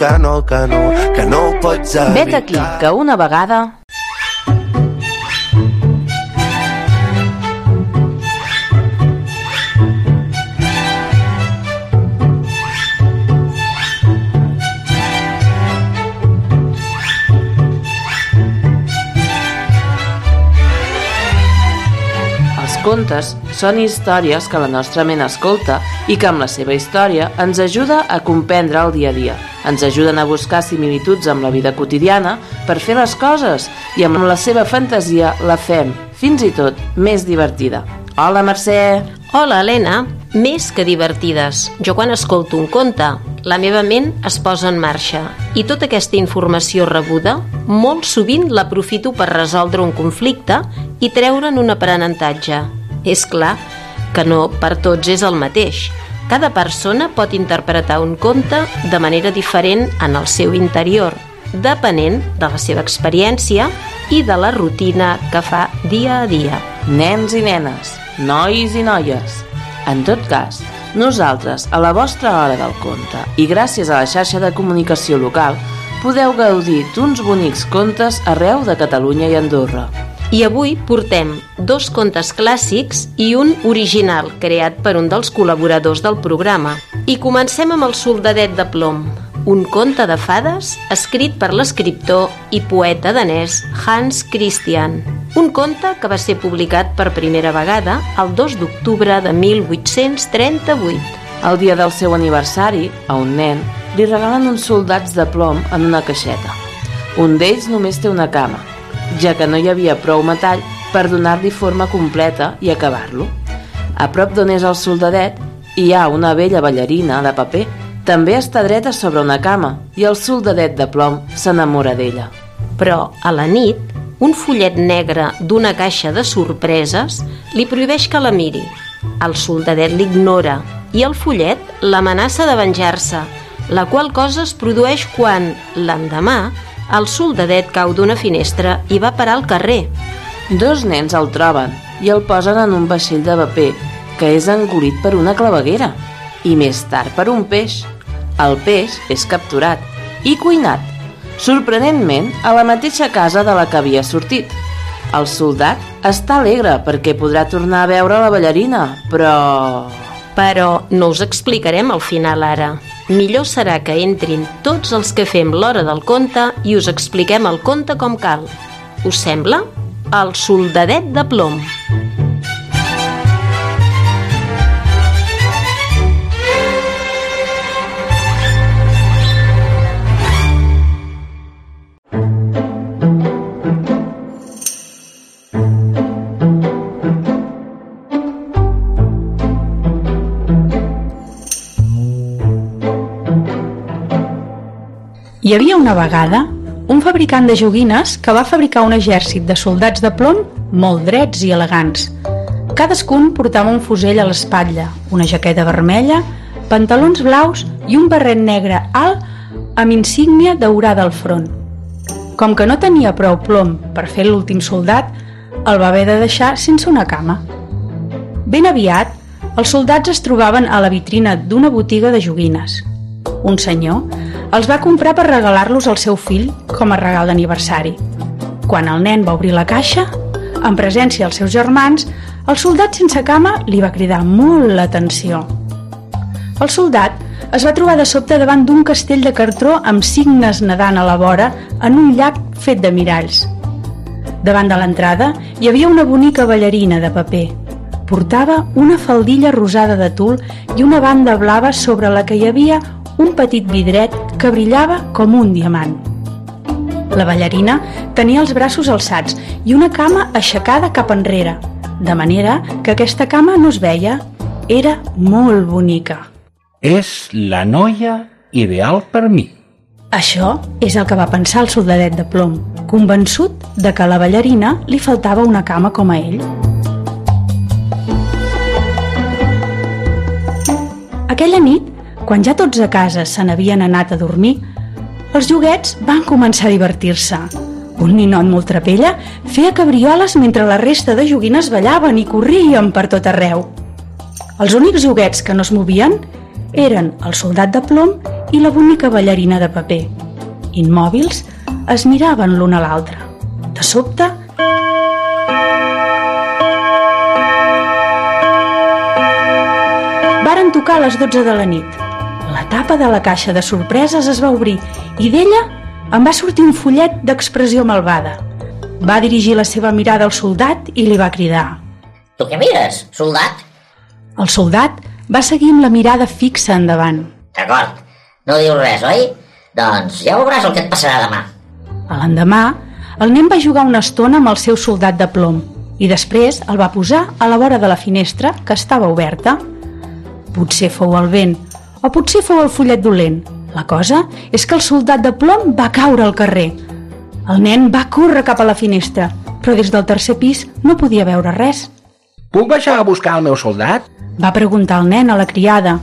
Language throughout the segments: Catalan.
que no, que no, que no ho pots evitar. Vet aquí, que una vegada... contes són històries que la nostra ment escolta i que amb la seva història ens ajuda a comprendre el dia a dia. Ens ajuden a buscar similituds amb la vida quotidiana per fer les coses i amb la seva fantasia la fem, fins i tot, més divertida. Hola, Mercè! Hola, Helena. Més que divertides. Jo quan escolto un conte, la meva ment es posa en marxa i tota aquesta informació rebuda molt sovint l'aprofito per resoldre un conflicte i treure'n un aprenentatge. És clar que no per tots és el mateix. Cada persona pot interpretar un conte de manera diferent en el seu interior, depenent de la seva experiència i de la rutina que fa dia a dia. Nens i nenes, nois i noies. En tot cas, nosaltres, a la vostra hora del conte i gràcies a la xarxa de comunicació local, podeu gaudir d'uns bonics contes arreu de Catalunya i Andorra. I avui portem dos contes clàssics i un original creat per un dels col·laboradors del programa. I comencem amb el soldadet de plom, un conte de fades escrit per l'escriptor i poeta danès Hans Christian. Un conte que va ser publicat per primera vegada el 2 d'octubre de 1838. El dia del seu aniversari, a un nen, li regalen uns soldats de plom en una caixeta. Un d'ells només té una cama, ja que no hi havia prou metall per donar-li forma completa i acabar-lo. A prop d'on és el soldadet hi ha una vella ballarina de paper. També està dreta sobre una cama i el soldadet de plom s'enamora d'ella. Però a la nit, un fullet negre d'una caixa de sorpreses li prohibeix que la miri. El soldadet l'ignora i el fullet l'amenaça de venjar-se, la qual cosa es produeix quan, l'endemà, el soldadet cau d'una finestra i va parar al carrer. Dos nens el troben i el posen en un vaixell de paper que és engolit per una claveguera i més tard per un peix. El peix és capturat i cuinat, sorprenentment a la mateixa casa de la que havia sortit. El soldat està alegre perquè podrà tornar a veure la ballarina, però... Però no us explicarem el final ara. Millor serà que entrin tots els que fem l'hora del conte i us expliquem el conte com cal. Us sembla? El soldadet de plom. Hi havia una vegada un fabricant de joguines que va fabricar un exèrcit de soldats de plom molt drets i elegants. Cadascun portava un fusell a l'espatlla, una jaqueta vermella, pantalons blaus i un barret negre alt amb insígnia daurada al front. Com que no tenia prou plom per fer l'últim soldat, el va haver de deixar sense una cama. Ben aviat, els soldats es trobaven a la vitrina d'una botiga de joguines. Un senyor els va comprar per regalar-los al seu fill com a regal d'aniversari. Quan el nen va obrir la caixa, en presència dels seus germans, el soldat sense cama li va cridar molt l'atenció. El soldat es va trobar de sobte davant d'un castell de cartró amb signes nedant a la vora en un llac fet de miralls. Davant de l'entrada hi havia una bonica ballarina de paper. Portava una faldilla rosada de tul i una banda blava sobre la que hi havia un petit vidret que brillava com un diamant. La ballarina tenia els braços alçats i una cama aixecada cap enrere, de manera que aquesta cama no es veia. Era molt bonica. És la noia ideal per mi. Això és el que va pensar el soldadet de plom, convençut de que a la ballarina li faltava una cama com a ell. Aquella nit, quan ja tots a casa se n'havien anat a dormir, els joguets van començar a divertir-se. Un ninot molt trapella feia cabrioles mentre la resta de joguines ballaven i corrien per tot arreu. Els únics joguets que no es movien eren el soldat de plom i la bonica ballarina de paper. Immòbils, es miraven l'un a l'altre. De sobte, Varen tocar a les 12 de la nit. Tapa de la caixa de sorpreses es va obrir i d'ella en va sortir un fullet d'expressió malvada. Va dirigir la seva mirada al soldat i li va cridar. Tu què mires, soldat? El soldat va seguir amb la mirada fixa endavant. D'acord, no dius res, oi? Doncs ja veuràs el que et passarà demà. A l'endemà, el nen va jugar una estona amb el seu soldat de plom i després el va posar a la vora de la finestra que estava oberta. Potser fou el vent o potser fou el fullet dolent. La cosa és que el soldat de plom va caure al carrer. El nen va córrer cap a la finestra, però des del tercer pis no podia veure res. Puc baixar a buscar el meu soldat? Va preguntar el nen a la criada.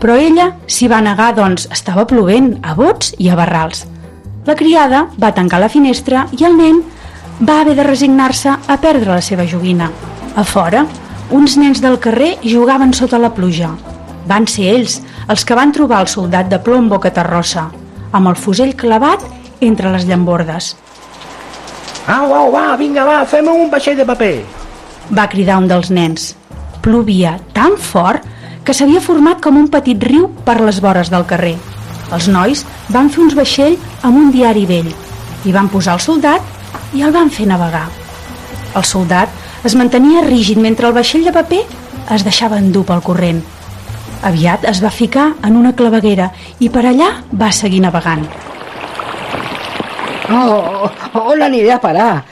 Però ella s'hi va negar, doncs estava plovent a bots i a barrals. La criada va tancar la finestra i el nen va haver de resignar-se a perdre la seva joguina. A fora, uns nens del carrer jugaven sota la pluja. Van ser ells els que van trobar el soldat de plom boca terrossa, amb el fusell clavat entre les llambordes. Au, au, va, vinga, va, fem un vaixell de paper. Va cridar un dels nens. Plovia tan fort que s'havia format com un petit riu per les vores del carrer. Els nois van fer uns vaixell amb un diari vell i van posar el soldat i el van fer navegar. El soldat es mantenia rígid mentre el vaixell de paper es deixava endur pel corrent. Aviat es va ficar en una claveguera i per allà va seguir navegant. Oh, on aniré a parar?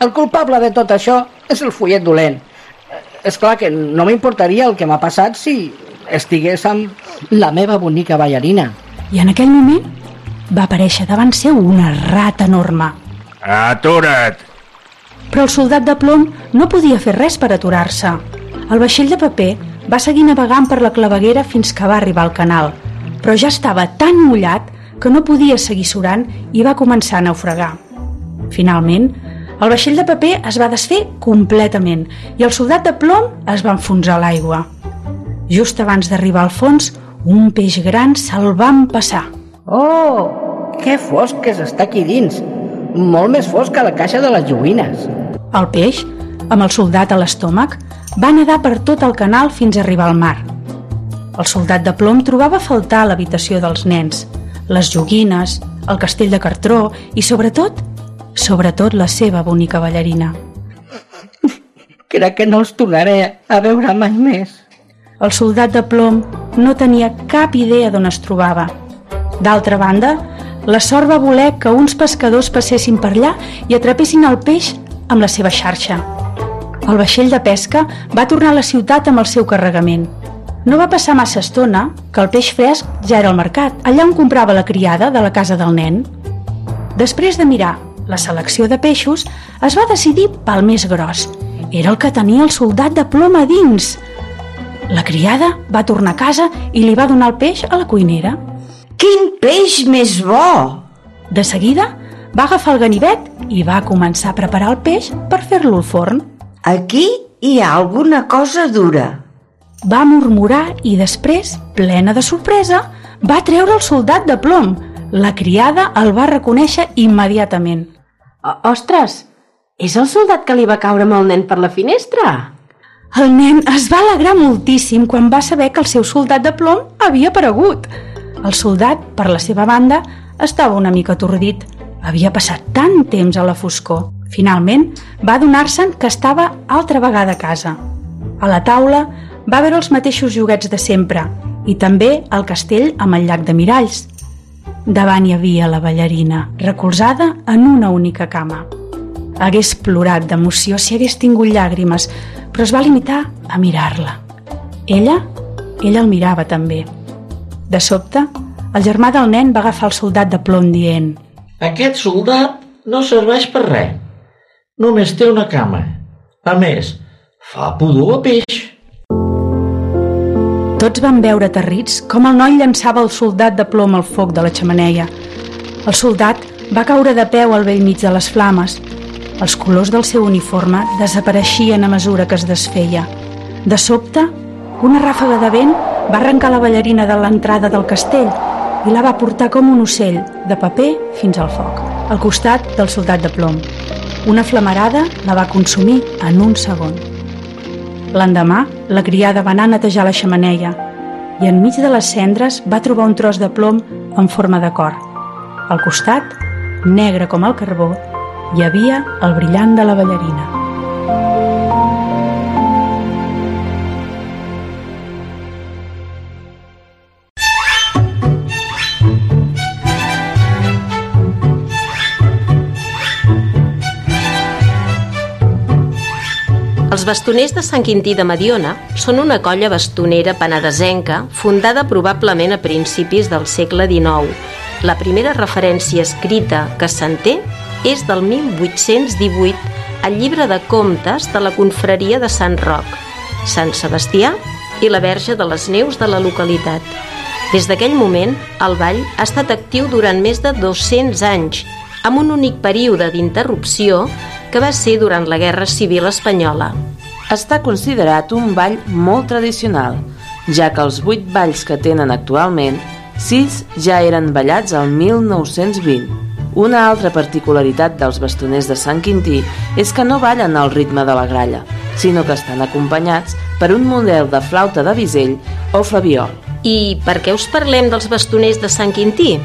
El culpable de tot això és el fullet dolent. És clar que no m'importaria el que m'ha passat si estigués amb la meva bonica ballarina. I en aquell moment va aparèixer davant seu una rata enorme. Atura't! Però el soldat de plom no podia fer res per aturar-se. El vaixell de paper va seguir navegant per la claveguera fins que va arribar al canal, però ja estava tan mullat que no podia seguir surant i va començar a naufragar. Finalment, el vaixell de paper es va desfer completament i el soldat de plom es va enfonsar a l'aigua. Just abans d'arribar al fons, un peix gran se'l va empassar. Oh, que fosc que s'està aquí dins. Molt més fosc que la caixa de les joguines. El peix, amb el soldat a l'estómac, va nedar per tot el canal fins a arribar al mar. El soldat de plom trobava a faltar l'habitació dels nens, les joguines, el castell de cartró i, sobretot, sobretot la seva bonica ballarina. Crec que no els tornaré a veure mai més. El soldat de plom no tenia cap idea d'on es trobava. D'altra banda, la sort va voler que uns pescadors passessin per allà i atrapessin el peix amb la seva xarxa. El vaixell de pesca va tornar a la ciutat amb el seu carregament. No va passar massa estona que el peix fresc ja era al mercat, allà on comprava la criada de la casa del nen. Després de mirar la selecció de peixos, es va decidir pel més gros. Era el que tenia el soldat de ploma dins. La criada va tornar a casa i li va donar el peix a la cuinera. Quin peix més bo! De seguida, va agafar el ganivet i va començar a preparar el peix per fer-lo al forn. Aquí hi ha alguna cosa dura. Va murmurar i després, plena de sorpresa, va treure el soldat de plom. La criada el va reconèixer immediatament. Ostres, és el soldat que li va caure amb el nen per la finestra? El nen es va alegrar moltíssim quan va saber que el seu soldat de plom havia aparegut. El soldat, per la seva banda, estava una mica atordit. Havia passat tant temps a la foscor. Finalment, va adonar-se'n que estava altra vegada a casa. A la taula va veure els mateixos joguets de sempre i també el castell amb el llac de miralls. Davant hi havia la ballarina, recolzada en una única cama. Hagués plorat d'emoció si hagués tingut llàgrimes, però es va limitar a mirar-la. Ella, ella el mirava també. De sobte, el germà del nen va agafar el soldat de plom dient Aquest soldat no serveix per res. Només té una cama. A més, fa pudor a peix. Tots van veure aterrits com el noi llançava el soldat de plom al foc de la xamaneia. El soldat va caure de peu al vell mig de les flames. Els colors del seu uniforme desapareixien a mesura que es desfeia. De sobte, una ràfaga de vent Va arrencar la ballarina de l'entrada del castell i la va portar com un ocell, de paper fins al foc, al costat del soldat de plom. Una flamarada la va consumir en un segon. L'endemà, la criada va anar a netejar la xamaneia i enmig de les cendres va trobar un tros de plom en forma de cor. Al costat, negre com el carbó, hi havia el brillant de la ballarina. Bastoners de Sant Quintí de Mediona són una colla bastonera penedesenca fundada probablement a principis del segle XIX. La primera referència escrita que se'n té és del 1818 al llibre de comptes de la confraria de Sant Roc, Sant Sebastià i la Verge de les Neus de la localitat. Des d'aquell moment, el ball ha estat actiu durant més de 200 anys, amb un únic període d'interrupció que va ser durant la Guerra Civil Espanyola. Està considerat un ball molt tradicional, ja que els vuit balls que tenen actualment, sis ja eren ballats al 1920. Una altra particularitat dels bastoners de Sant Quintí és que no ballen al ritme de la gralla, sinó que estan acompanyats per un model de flauta de bisell o flabiol. I per què us parlem dels bastoners de Sant Quintí?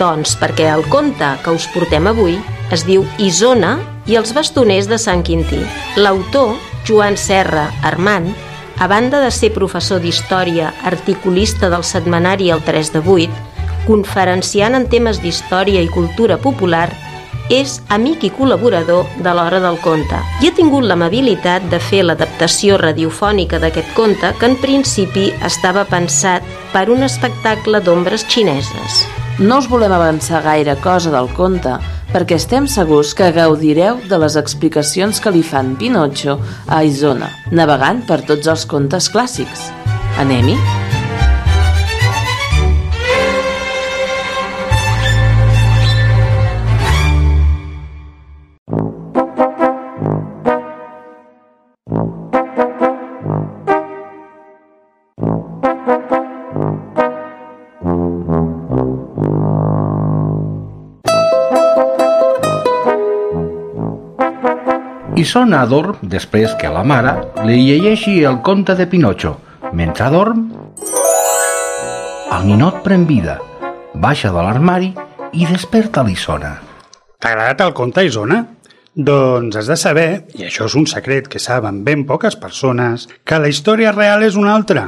Doncs perquè el conte que us portem avui es diu Isona i els bastoners de Sant Quintí. L'autor, Joan Serra Armand, a banda de ser professor d'història, articulista del setmanari El 3 de 8, conferenciant en temes d'història i cultura popular, és amic i col·laborador de l'Hora del Conte i ha tingut l'amabilitat de fer l'adaptació radiofònica d'aquest conte que en principi estava pensat per un espectacle d'ombres xineses. No us volem avançar gaire cosa del conte perquè estem segurs que gaudireu de les explicacions que li fan Pinocho a Isona, navegant per tots els contes clàssics. Anem-hi? I sona dorm després que la mare li llegeixi el conte de Pinocho. Mentre dorm, el ninot pren vida, baixa de l'armari i desperta l'Isona. T'ha agradat el conte, Isona? Doncs has de saber, i això és un secret que saben ben poques persones, que la història real és una altra.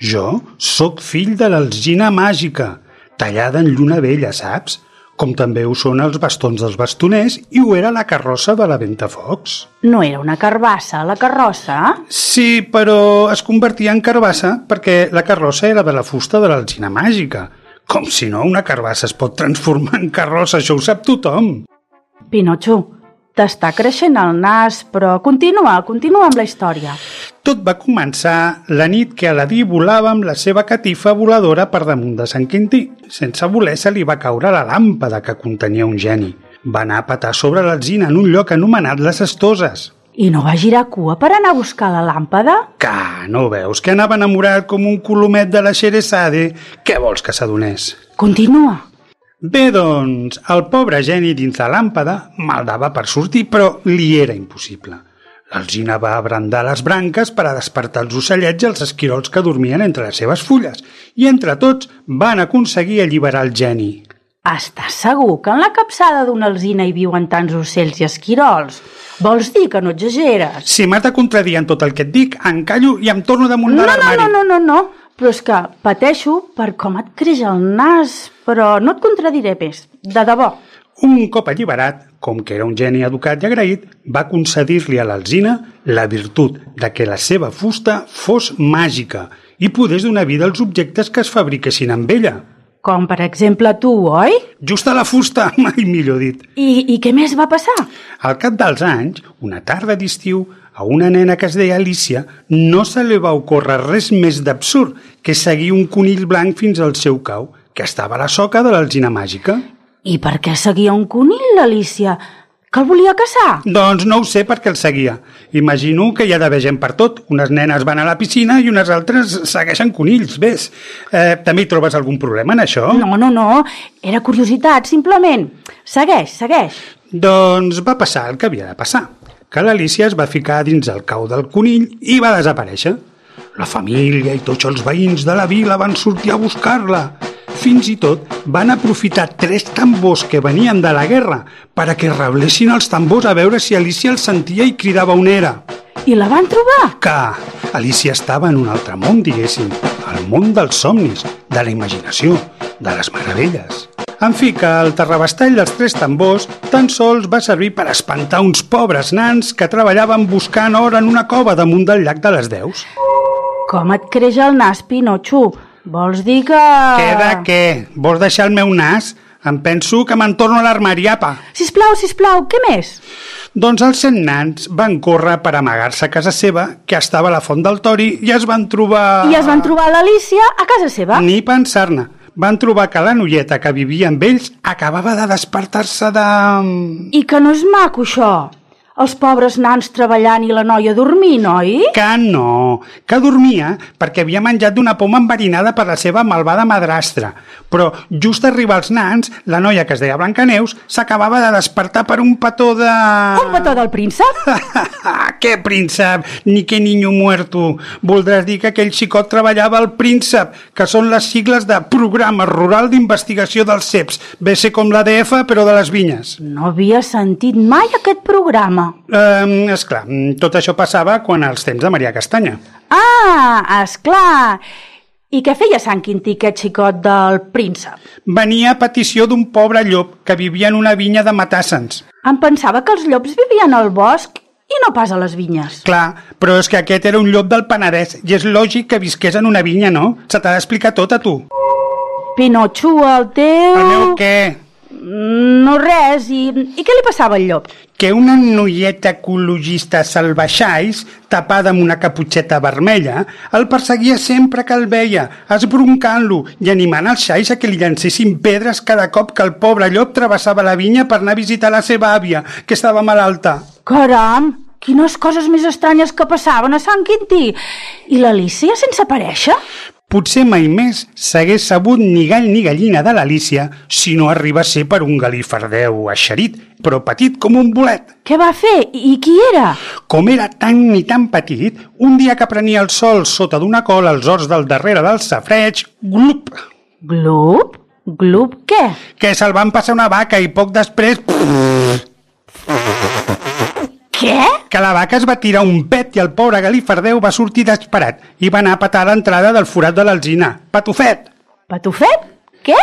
Jo sóc fill de l'alzina màgica, tallada en lluna vella, saps? Com també ho són els bastons dels bastoners i ho era la carrossa de la Ventafocs. No era una carbassa, la carrossa? Sí, però es convertia en carbassa perquè la carrossa era de la fusta de l'alzina màgica. Com si no, una carbassa es pot transformar en carrossa, això ho sap tothom. Pinocho, t'està creixent el nas, però continua, continua amb la història. Tot va començar la nit que Aladí volava amb la seva catifa voladora per damunt de Sant Quintí. Sense voler se li va caure la làmpada que contenia un geni. Va anar a petar sobre l'alzina en un lloc anomenat les Estoses. I no va girar cua per anar a buscar la làmpada? Que no veus que anava enamorat com un colomet de la Xeresade? Què vols que s'adonés? Continua. Bé, doncs, el pobre geni dins la làmpada maldava per sortir, però li era impossible. L'alzina va abrandar les branques per a despertar els ocellets i els esquirols que dormien entre les seves fulles, i entre tots van aconseguir alliberar el geni. Estàs segur que en la capçada d'una alzina hi viuen tants ocells i esquirols? Vols dir que no exageres? Si m'has de contradir en tot el que et dic, em callo i em torno damunt no, de l'armari. No, no, no, no, no, però és que pateixo per com et creix el nas, però no et contradiré més, de debò. Un cop alliberat, com que era un geni educat i agraït, va concedir-li a l'alzina la virtut de que la seva fusta fos màgica i podés donar vida als objectes que es fabriquessin amb ella. Com per exemple tu, oi? Just a la fusta, mai millor dit. I, I què més va passar? Al cap dels anys, una tarda d'estiu, a una nena que es deia Alicia no se li va ocórrer res més d'absurd que seguir un conill blanc fins al seu cau, que estava a la soca de l'alzina màgica. I per què seguia un conill, l'Alicia? Que el volia caçar? Doncs no ho sé perquè el seguia. Imagino que hi ha d'haver gent per tot. Unes nenes van a la piscina i unes altres segueixen conills, ves. Eh, també hi trobes algun problema en això? No, no, no. Era curiositat, simplement. Segueix, segueix. Doncs va passar el que havia de passar. Que l'Alicia es va ficar dins el cau del conill i va desaparèixer. La família i tots els veïns de la vila van sortir a buscar-la. Fins i tot van aprofitar tres tambors que venien de la guerra per a que reblessin els tambors a veure si Alicia els sentia i cridava on era. I la van trobar? Que Alicia estava en un altre món, diguéssim. El món dels somnis, de la imaginació, de les meravelles. En fi, que el terrabastall dels tres tambors tan sols va servir per espantar uns pobres nans que treballaven buscant or en una cova damunt del llac de les Deus. Com et creix el nas, Pinotxo? Vols dir que... Què de què? Vols deixar el meu nas? Em penso que me'n torno a l'armari, apa. Sisplau, sisplau, què més? Doncs els cent nans van córrer per amagar-se a casa seva, que estava a la font del Tori, i es van trobar... I es van trobar l'Alicia a casa seva? Ni pensar-ne. Van trobar que la noieta que vivia amb ells acabava de despertar-se de... I que no és maco, això? Els pobres nans treballant i la noia dormint, oi? Que no, que dormia perquè havia menjat d'una poma enverinada per la seva malvada madrastra. Però just arribar els nans, la noia que es deia Blancaneus s'acabava de despertar per un petó de... Un petó del príncep? què príncep? Ni que niño muerto. Voldràs dir que aquell xicot treballava al príncep, que són les sigles de Programa Rural d'Investigació dels CEPs, ve ser com l'ADF però de les vinyes. No havia sentit mai aquest programa. Eh, esclar, tot això passava quan als temps de Maria Castanya. Ah, esclar. I què feia Sant Quintí, aquest xicot del príncep? Venia a petició d'un pobre llop que vivia en una vinya de Matassens. Em pensava que els llops vivien al bosc i no pas a les vinyes. Clar, però és que aquest era un llop del Penedès i és lògic que visqués en una vinya, no? Se t'ha d'explicar tot a tu. Pinotxo, el teu... El meu què? No res, i, i què li passava al llop? Que una noieta ecologista salvaixais, tapada amb una caputxeta vermella, el perseguia sempre que el veia, esbroncant-lo i animant els xais a que li llancessin pedres cada cop que el pobre llop travessava la vinya per anar a visitar la seva àvia, que estava malalta. Caram, quines coses més estranyes que passaven a Sant Quintí. I l'Alicia sense aparèixer? Potser mai més s'hagués sabut ni gall ni gallina de l'Alícia si no arriba a ser per un galifardeu eixerit, però petit com un bolet. Què va fer? I qui era? Com era tan ni tan petit, un dia que prenia el sol sota d'una cola als horts del darrere del safreig, glup! Glup? Glup què? Que se'l van passar una vaca i poc després... Què? Que la vaca es va tirar un pet i el pobre galifardeu va sortir desesperat i va anar a petar a l'entrada del forat de l'alzina. Patufet! Patufet? Què?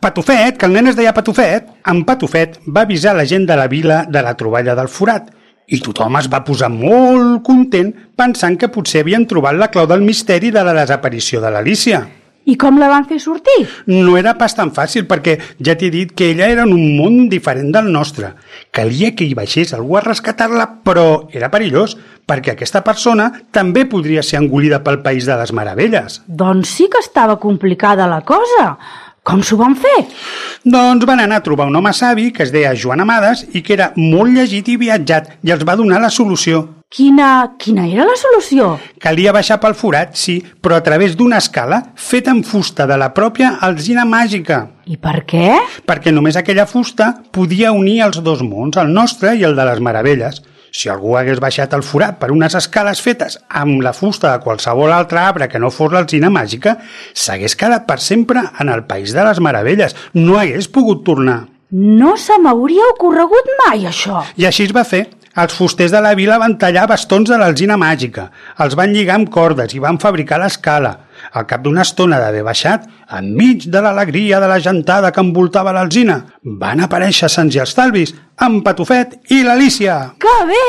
Patufet, que el nen es deia Patufet. En Patufet va avisar la gent de la vila de la troballa del forat i tothom es va posar molt content pensant que potser havien trobat la clau del misteri de la desaparició de l'Alícia. I com la van fer sortir? No era pas tan fàcil perquè ja t'he dit que ella era en un món diferent del nostre. Calia que hi baixés algú a rescatar-la, però era perillós perquè aquesta persona també podria ser engolida pel País de les Meravelles. Doncs sí que estava complicada la cosa. Com s'ho van fer? Doncs van anar a trobar un home savi que es deia Joan Amades i que era molt llegit i viatjat i els va donar la solució. Quina, quina era la solució? Calia baixar pel forat, sí, però a través d'una escala feta en fusta de la pròpia alzina màgica. I per què? Perquè només aquella fusta podia unir els dos mons, el nostre i el de les meravelles. Si algú hagués baixat el forat per unes escales fetes amb la fusta de qualsevol altre arbre que no fos l'alzina màgica, s'hagués quedat per sempre en el País de les Meravelles. No hagués pogut tornar. No se m'hauria ocorregut mai, això. I així es va fer. Els fusters de la vila van tallar bastons de l'alzina màgica, els van lligar amb cordes i van fabricar l'escala. Al cap d'una estona d'haver baixat, enmig de l'alegria de la gentada que envoltava l'alzina, van aparèixer Sants i Estalvis, en Patufet i l'Alícia. Que bé!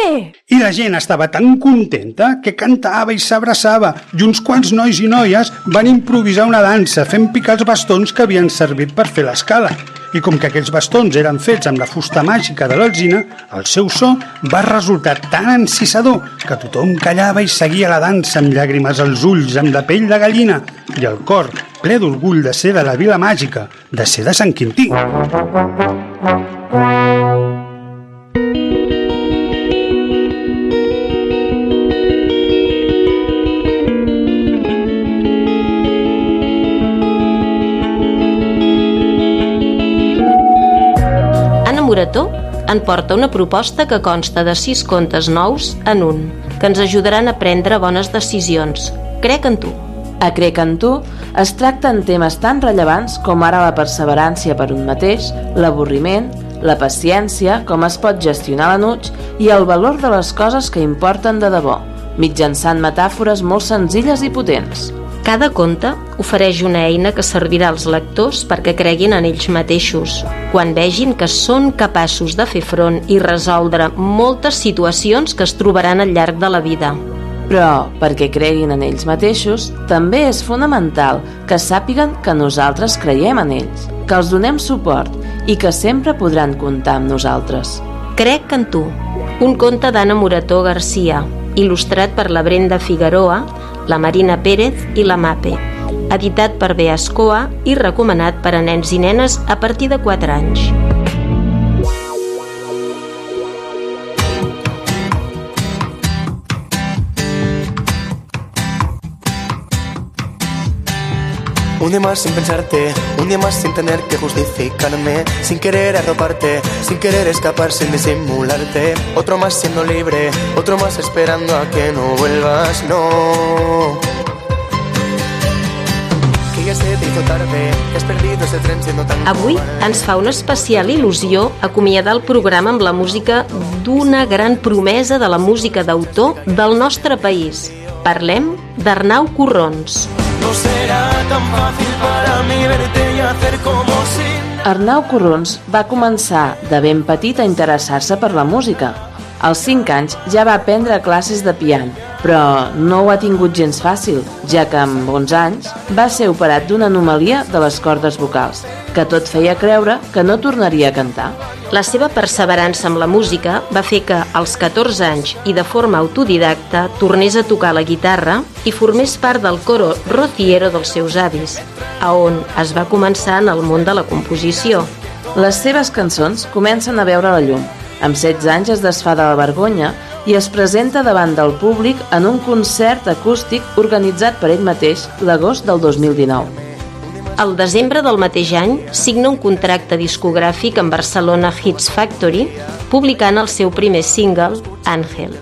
I la gent estava tan contenta que cantava i s'abraçava i uns quants nois i noies van improvisar una dansa fent picar els bastons que havien servit per fer l'escala. I com que aquells bastons eren fets amb la fusta màgica de l'alzina, el seu so va resultar tan encisador que tothom callava i seguia la dansa amb llàgrimes als ulls, amb la pell de gallina joguina i el cor ple d'orgull de ser de la Vila Màgica, de ser de Sant Quintí. Anna Morató en porta una proposta que consta de sis contes nous en un, que ens ajudaran a prendre bones decisions. Crec en tu. A Crec en tu es tracten temes tan rellevants com ara la perseverància per un mateix, l'avorriment, la paciència, com es pot gestionar l'enuig i el valor de les coses que importen de debò, mitjançant metàfores molt senzilles i potents. Cada conte ofereix una eina que servirà als lectors perquè creguin en ells mateixos, quan vegin que són capaços de fer front i resoldre moltes situacions que es trobaran al llarg de la vida. Però, perquè creguin en ells mateixos, també és fonamental que sàpiguen que nosaltres creiem en ells, que els donem suport i que sempre podran comptar amb nosaltres. Crec en tu, un conte d'Anna Morató Garcia, il·lustrat per la Brenda Figueroa, la Marina Pérez i la Mape, editat per Beascoa i recomanat per a nens i nenes a partir de 4 anys. Un día más sin pensarte, un día más sin tener que justificarme, sin querer arroparte, sin querer escapar, sin disimularte. Otro más siendo libre, otro más esperando a que no vuelvas, no. Avui ens fa una especial il·lusió acomiadar el programa amb la música d'una gran promesa de la música d'autor del nostre país. Parlem d'Arnau Corrons. No será tan fácil para mí verte y hacer como si Arnau Corrons va començar de ben petit a interessar-se per la música. Als 5 anys ja va aprendre classes de piano, però no ho ha tingut gens fàcil, ja que amb 11 anys va ser operat d'una anomalia de les cordes vocals, que tot feia creure que no tornaria a cantar. La seva perseverança amb la música va fer que, als 14 anys i de forma autodidacta, tornés a tocar la guitarra i formés part del coro rociero dels seus avis, a on es va començar en el món de la composició. Les seves cançons comencen a veure la llum. Amb 16 anys es desfà de la vergonya i es presenta davant del públic en un concert acústic organitzat per ell mateix l'agost del 2019. Al desembre del mateix any signa un contracte discogràfic amb Barcelona Hits Factory, publicant el seu primer single, Àngel,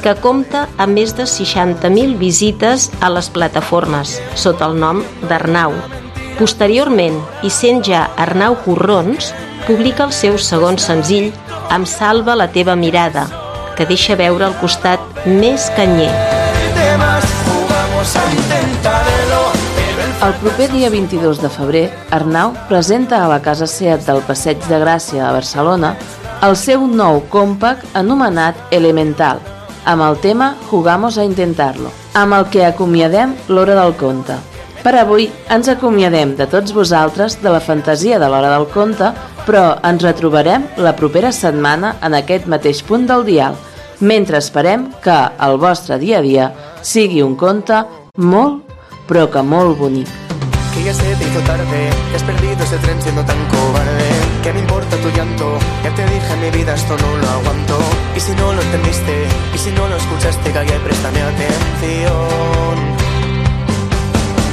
que compta amb més de 60.000 visites a les plataformes, sota el nom d'Arnau. Posteriorment, i sent ja Arnau Corrons, publica el seu segon senzill, Em salva la teva mirada, que deixa veure el costat més canyer. más jugamos a intentarlo. El proper dia 22 de febrer, Arnau presenta a la Casa Seat del Passeig de Gràcia a Barcelona el seu nou compact anomenat Elemental, amb el tema Jugamos a Intentarlo, amb el que acomiadem l'hora del conte. Per avui ens acomiadem de tots vosaltres de la fantasia de l'hora del conte, però ens retrobarem la propera setmana en aquest mateix punt del dial, mentre esperem que el vostre dia a dia sigui un conte molt, que molt bonic. Que ya se te hizo tarde, que has perdido ese tren siendo tan cobarde. ¿Qué me importa tu llanto? Ya te dije mi vida esto no lo aguanto. Y si no lo entendiste, y si no lo escuchaste, calla y préstame atención.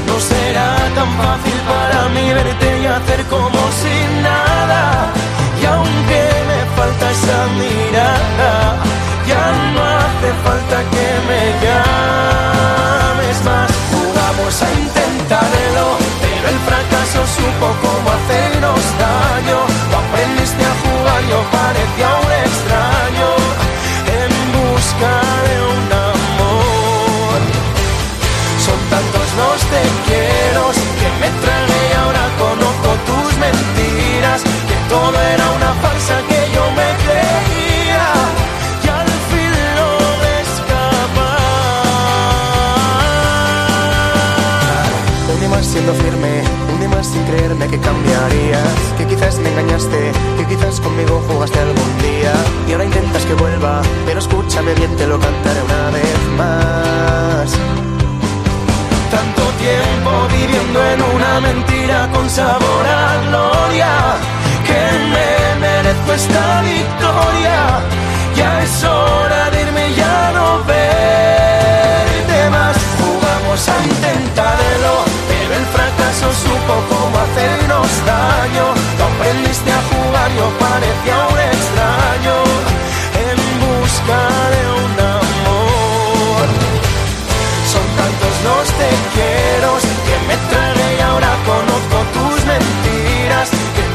No será tan fácil para mí verte y hacer como si nada. Y aunque me falta esa mirada, ya no hace falta que me llames más. Jugamos a intentarlo, pero el fracaso supo cómo hacernos daño. Tú aprendiste a jugar, yo parecía un extraño en busca de un amor. Son tantos los te quiero que me tragué y ahora conozco tus mentiras. Que todo era una farsa siendo firme, un más sin creerme que cambiarías. Que quizás me engañaste, que quizás conmigo jugaste algún día. Y ahora intentas que vuelva, pero escúchame bien, te lo cantaré una vez más. Tanto tiempo viviendo en una mentira con sabor a gloria que me merezco esta victoria.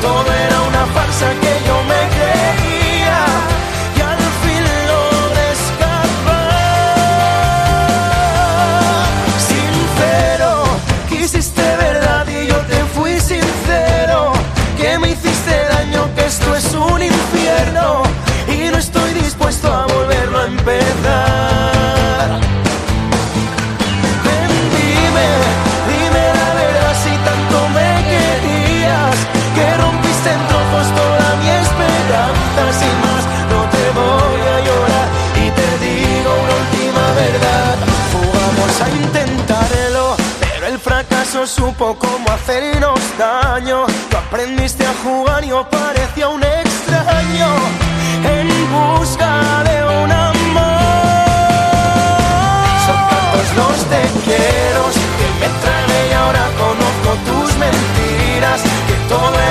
todo era una farsa supo cómo hacernos daño. Tú aprendiste a jugar y yo parecía un extraño en busca de un amor. Son tantos los te quiero que me tragué y ahora conozco tus mentiras. Que todo